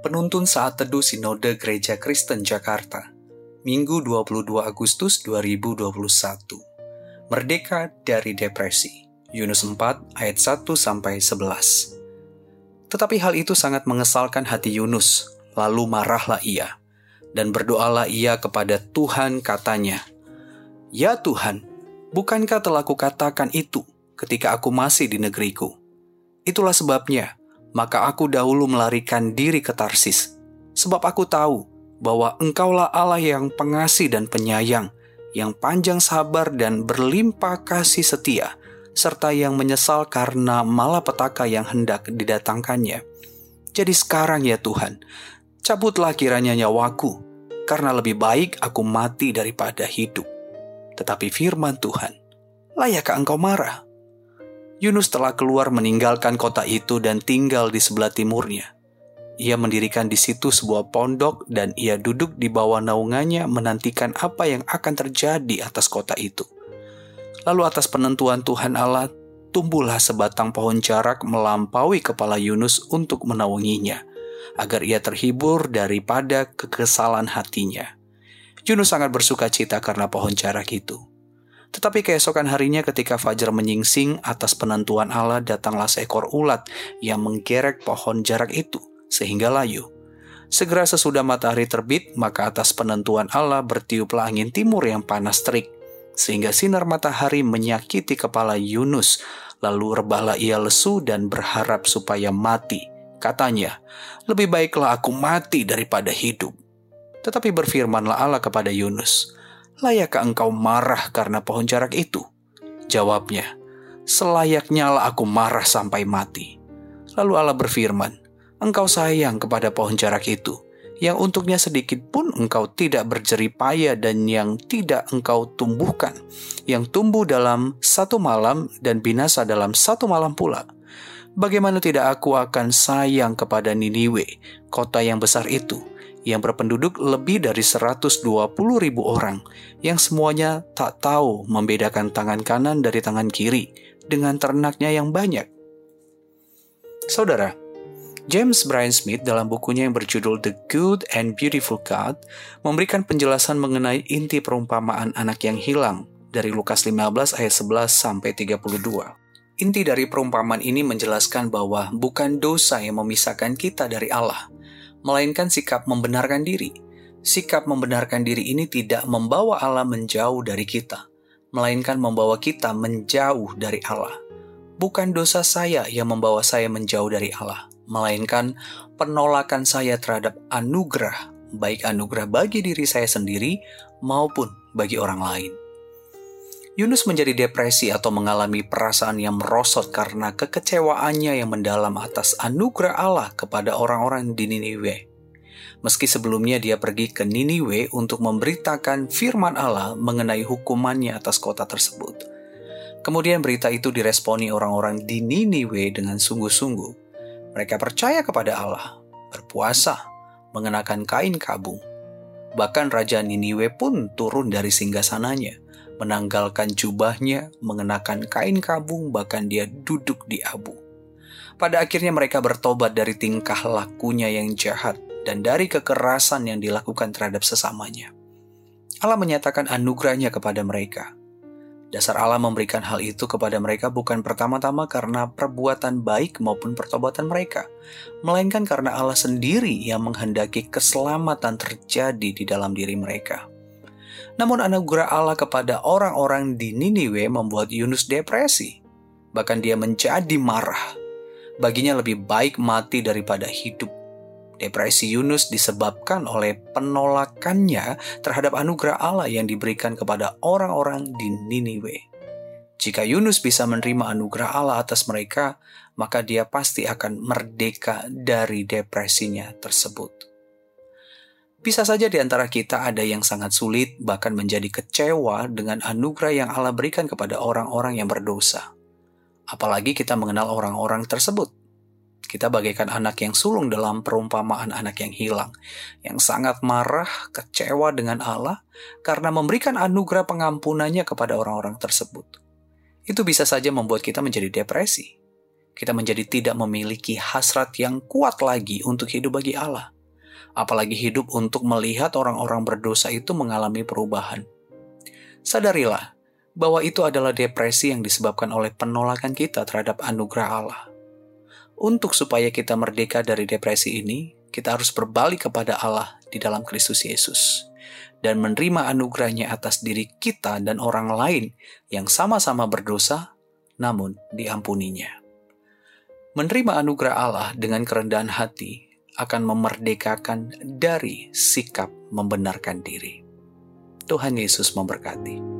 Penuntun Saat Teduh Sinode Gereja Kristen Jakarta, Minggu 22 Agustus 2021. Merdeka dari Depresi, Yunus 4 ayat 1 sampai 11. Tetapi hal itu sangat mengesalkan hati Yunus, lalu marahlah ia, dan berdoalah ia kepada Tuhan katanya, Ya Tuhan, bukankah telah kukatakan itu ketika aku masih di negeriku? Itulah sebabnya, maka aku dahulu melarikan diri ke Tarsis, sebab aku tahu bahwa Engkaulah Allah yang pengasih dan penyayang, yang panjang sabar dan berlimpah kasih setia, serta yang menyesal karena malapetaka yang hendak didatangkannya. Jadi sekarang ya Tuhan, cabutlah kiranya nyawaku, karena lebih baik aku mati daripada hidup. Tetapi firman Tuhan, layakkah engkau marah? Yunus telah keluar meninggalkan kota itu dan tinggal di sebelah timurnya. Ia mendirikan di situ sebuah pondok dan ia duduk di bawah naungannya menantikan apa yang akan terjadi atas kota itu. Lalu atas penentuan Tuhan Allah, tumbuhlah sebatang pohon jarak melampaui kepala Yunus untuk menaunginya, agar ia terhibur daripada kekesalan hatinya. Yunus sangat bersuka cita karena pohon jarak itu. Tetapi keesokan harinya ketika Fajar menyingsing atas penentuan Allah datanglah seekor ulat yang menggerek pohon jarak itu sehingga layu. Segera sesudah matahari terbit, maka atas penentuan Allah bertiuplah angin timur yang panas terik, sehingga sinar matahari menyakiti kepala Yunus, lalu rebahlah ia lesu dan berharap supaya mati. Katanya, lebih baiklah aku mati daripada hidup. Tetapi berfirmanlah Allah kepada Yunus, Layakkah engkau marah karena pohon jarak itu? Jawabnya, selayaknya lah aku marah sampai mati. Lalu Allah berfirman, engkau sayang kepada pohon jarak itu, yang untuknya sedikit pun engkau tidak berjeripaya dan yang tidak engkau tumbuhkan, yang tumbuh dalam satu malam dan binasa dalam satu malam pula. Bagaimana tidak aku akan sayang kepada Niniwe, kota yang besar itu, yang berpenduduk lebih dari 120 ribu orang, yang semuanya tak tahu membedakan tangan kanan dari tangan kiri dengan ternaknya yang banyak. Saudara, James Bryan Smith dalam bukunya yang berjudul The Good and Beautiful God memberikan penjelasan mengenai inti perumpamaan anak yang hilang dari Lukas 15 ayat 11 sampai 32. Inti dari perumpamaan ini menjelaskan bahwa bukan dosa yang memisahkan kita dari Allah, melainkan sikap membenarkan diri. Sikap membenarkan diri ini tidak membawa Allah menjauh dari kita, melainkan membawa kita menjauh dari Allah. Bukan dosa saya yang membawa saya menjauh dari Allah, melainkan penolakan saya terhadap anugerah, baik anugerah bagi diri saya sendiri maupun bagi orang lain. Yunus menjadi depresi atau mengalami perasaan yang merosot karena kekecewaannya yang mendalam atas anugerah Allah kepada orang-orang di Niniwe. Meski sebelumnya dia pergi ke Niniwe untuk memberitakan firman Allah mengenai hukumannya atas kota tersebut. Kemudian berita itu diresponi orang-orang di Niniwe dengan sungguh-sungguh. Mereka percaya kepada Allah, berpuasa, mengenakan kain kabung. Bahkan Raja Niniwe pun turun dari singgasananya menanggalkan jubahnya, mengenakan kain kabung, bahkan dia duduk di abu. Pada akhirnya mereka bertobat dari tingkah lakunya yang jahat dan dari kekerasan yang dilakukan terhadap sesamanya. Allah menyatakan anugerahnya kepada mereka. Dasar Allah memberikan hal itu kepada mereka bukan pertama-tama karena perbuatan baik maupun pertobatan mereka, melainkan karena Allah sendiri yang menghendaki keselamatan terjadi di dalam diri mereka. Namun anugerah Allah kepada orang-orang di Niniwe membuat Yunus depresi. Bahkan dia menjadi marah. Baginya lebih baik mati daripada hidup. Depresi Yunus disebabkan oleh penolakannya terhadap anugerah Allah yang diberikan kepada orang-orang di Niniwe. Jika Yunus bisa menerima anugerah Allah atas mereka, maka dia pasti akan merdeka dari depresinya tersebut. Bisa saja di antara kita ada yang sangat sulit, bahkan menjadi kecewa dengan anugerah yang Allah berikan kepada orang-orang yang berdosa. Apalagi kita mengenal orang-orang tersebut. Kita bagaikan anak yang sulung dalam perumpamaan anak yang hilang, yang sangat marah, kecewa dengan Allah karena memberikan anugerah pengampunannya kepada orang-orang tersebut. Itu bisa saja membuat kita menjadi depresi. kita menjadi tidak memiliki hasrat yang kuat lagi untuk hidup bagi Allah. Apalagi hidup untuk melihat orang-orang berdosa itu mengalami perubahan. Sadarilah bahwa itu adalah depresi yang disebabkan oleh penolakan kita terhadap anugerah Allah. Untuk supaya kita merdeka dari depresi ini, kita harus berbalik kepada Allah di dalam Kristus Yesus dan menerima anugerahnya atas diri kita dan orang lain yang sama-sama berdosa, namun diampuninya. Menerima anugerah Allah dengan kerendahan hati akan memerdekakan dari sikap membenarkan diri. Tuhan Yesus memberkati.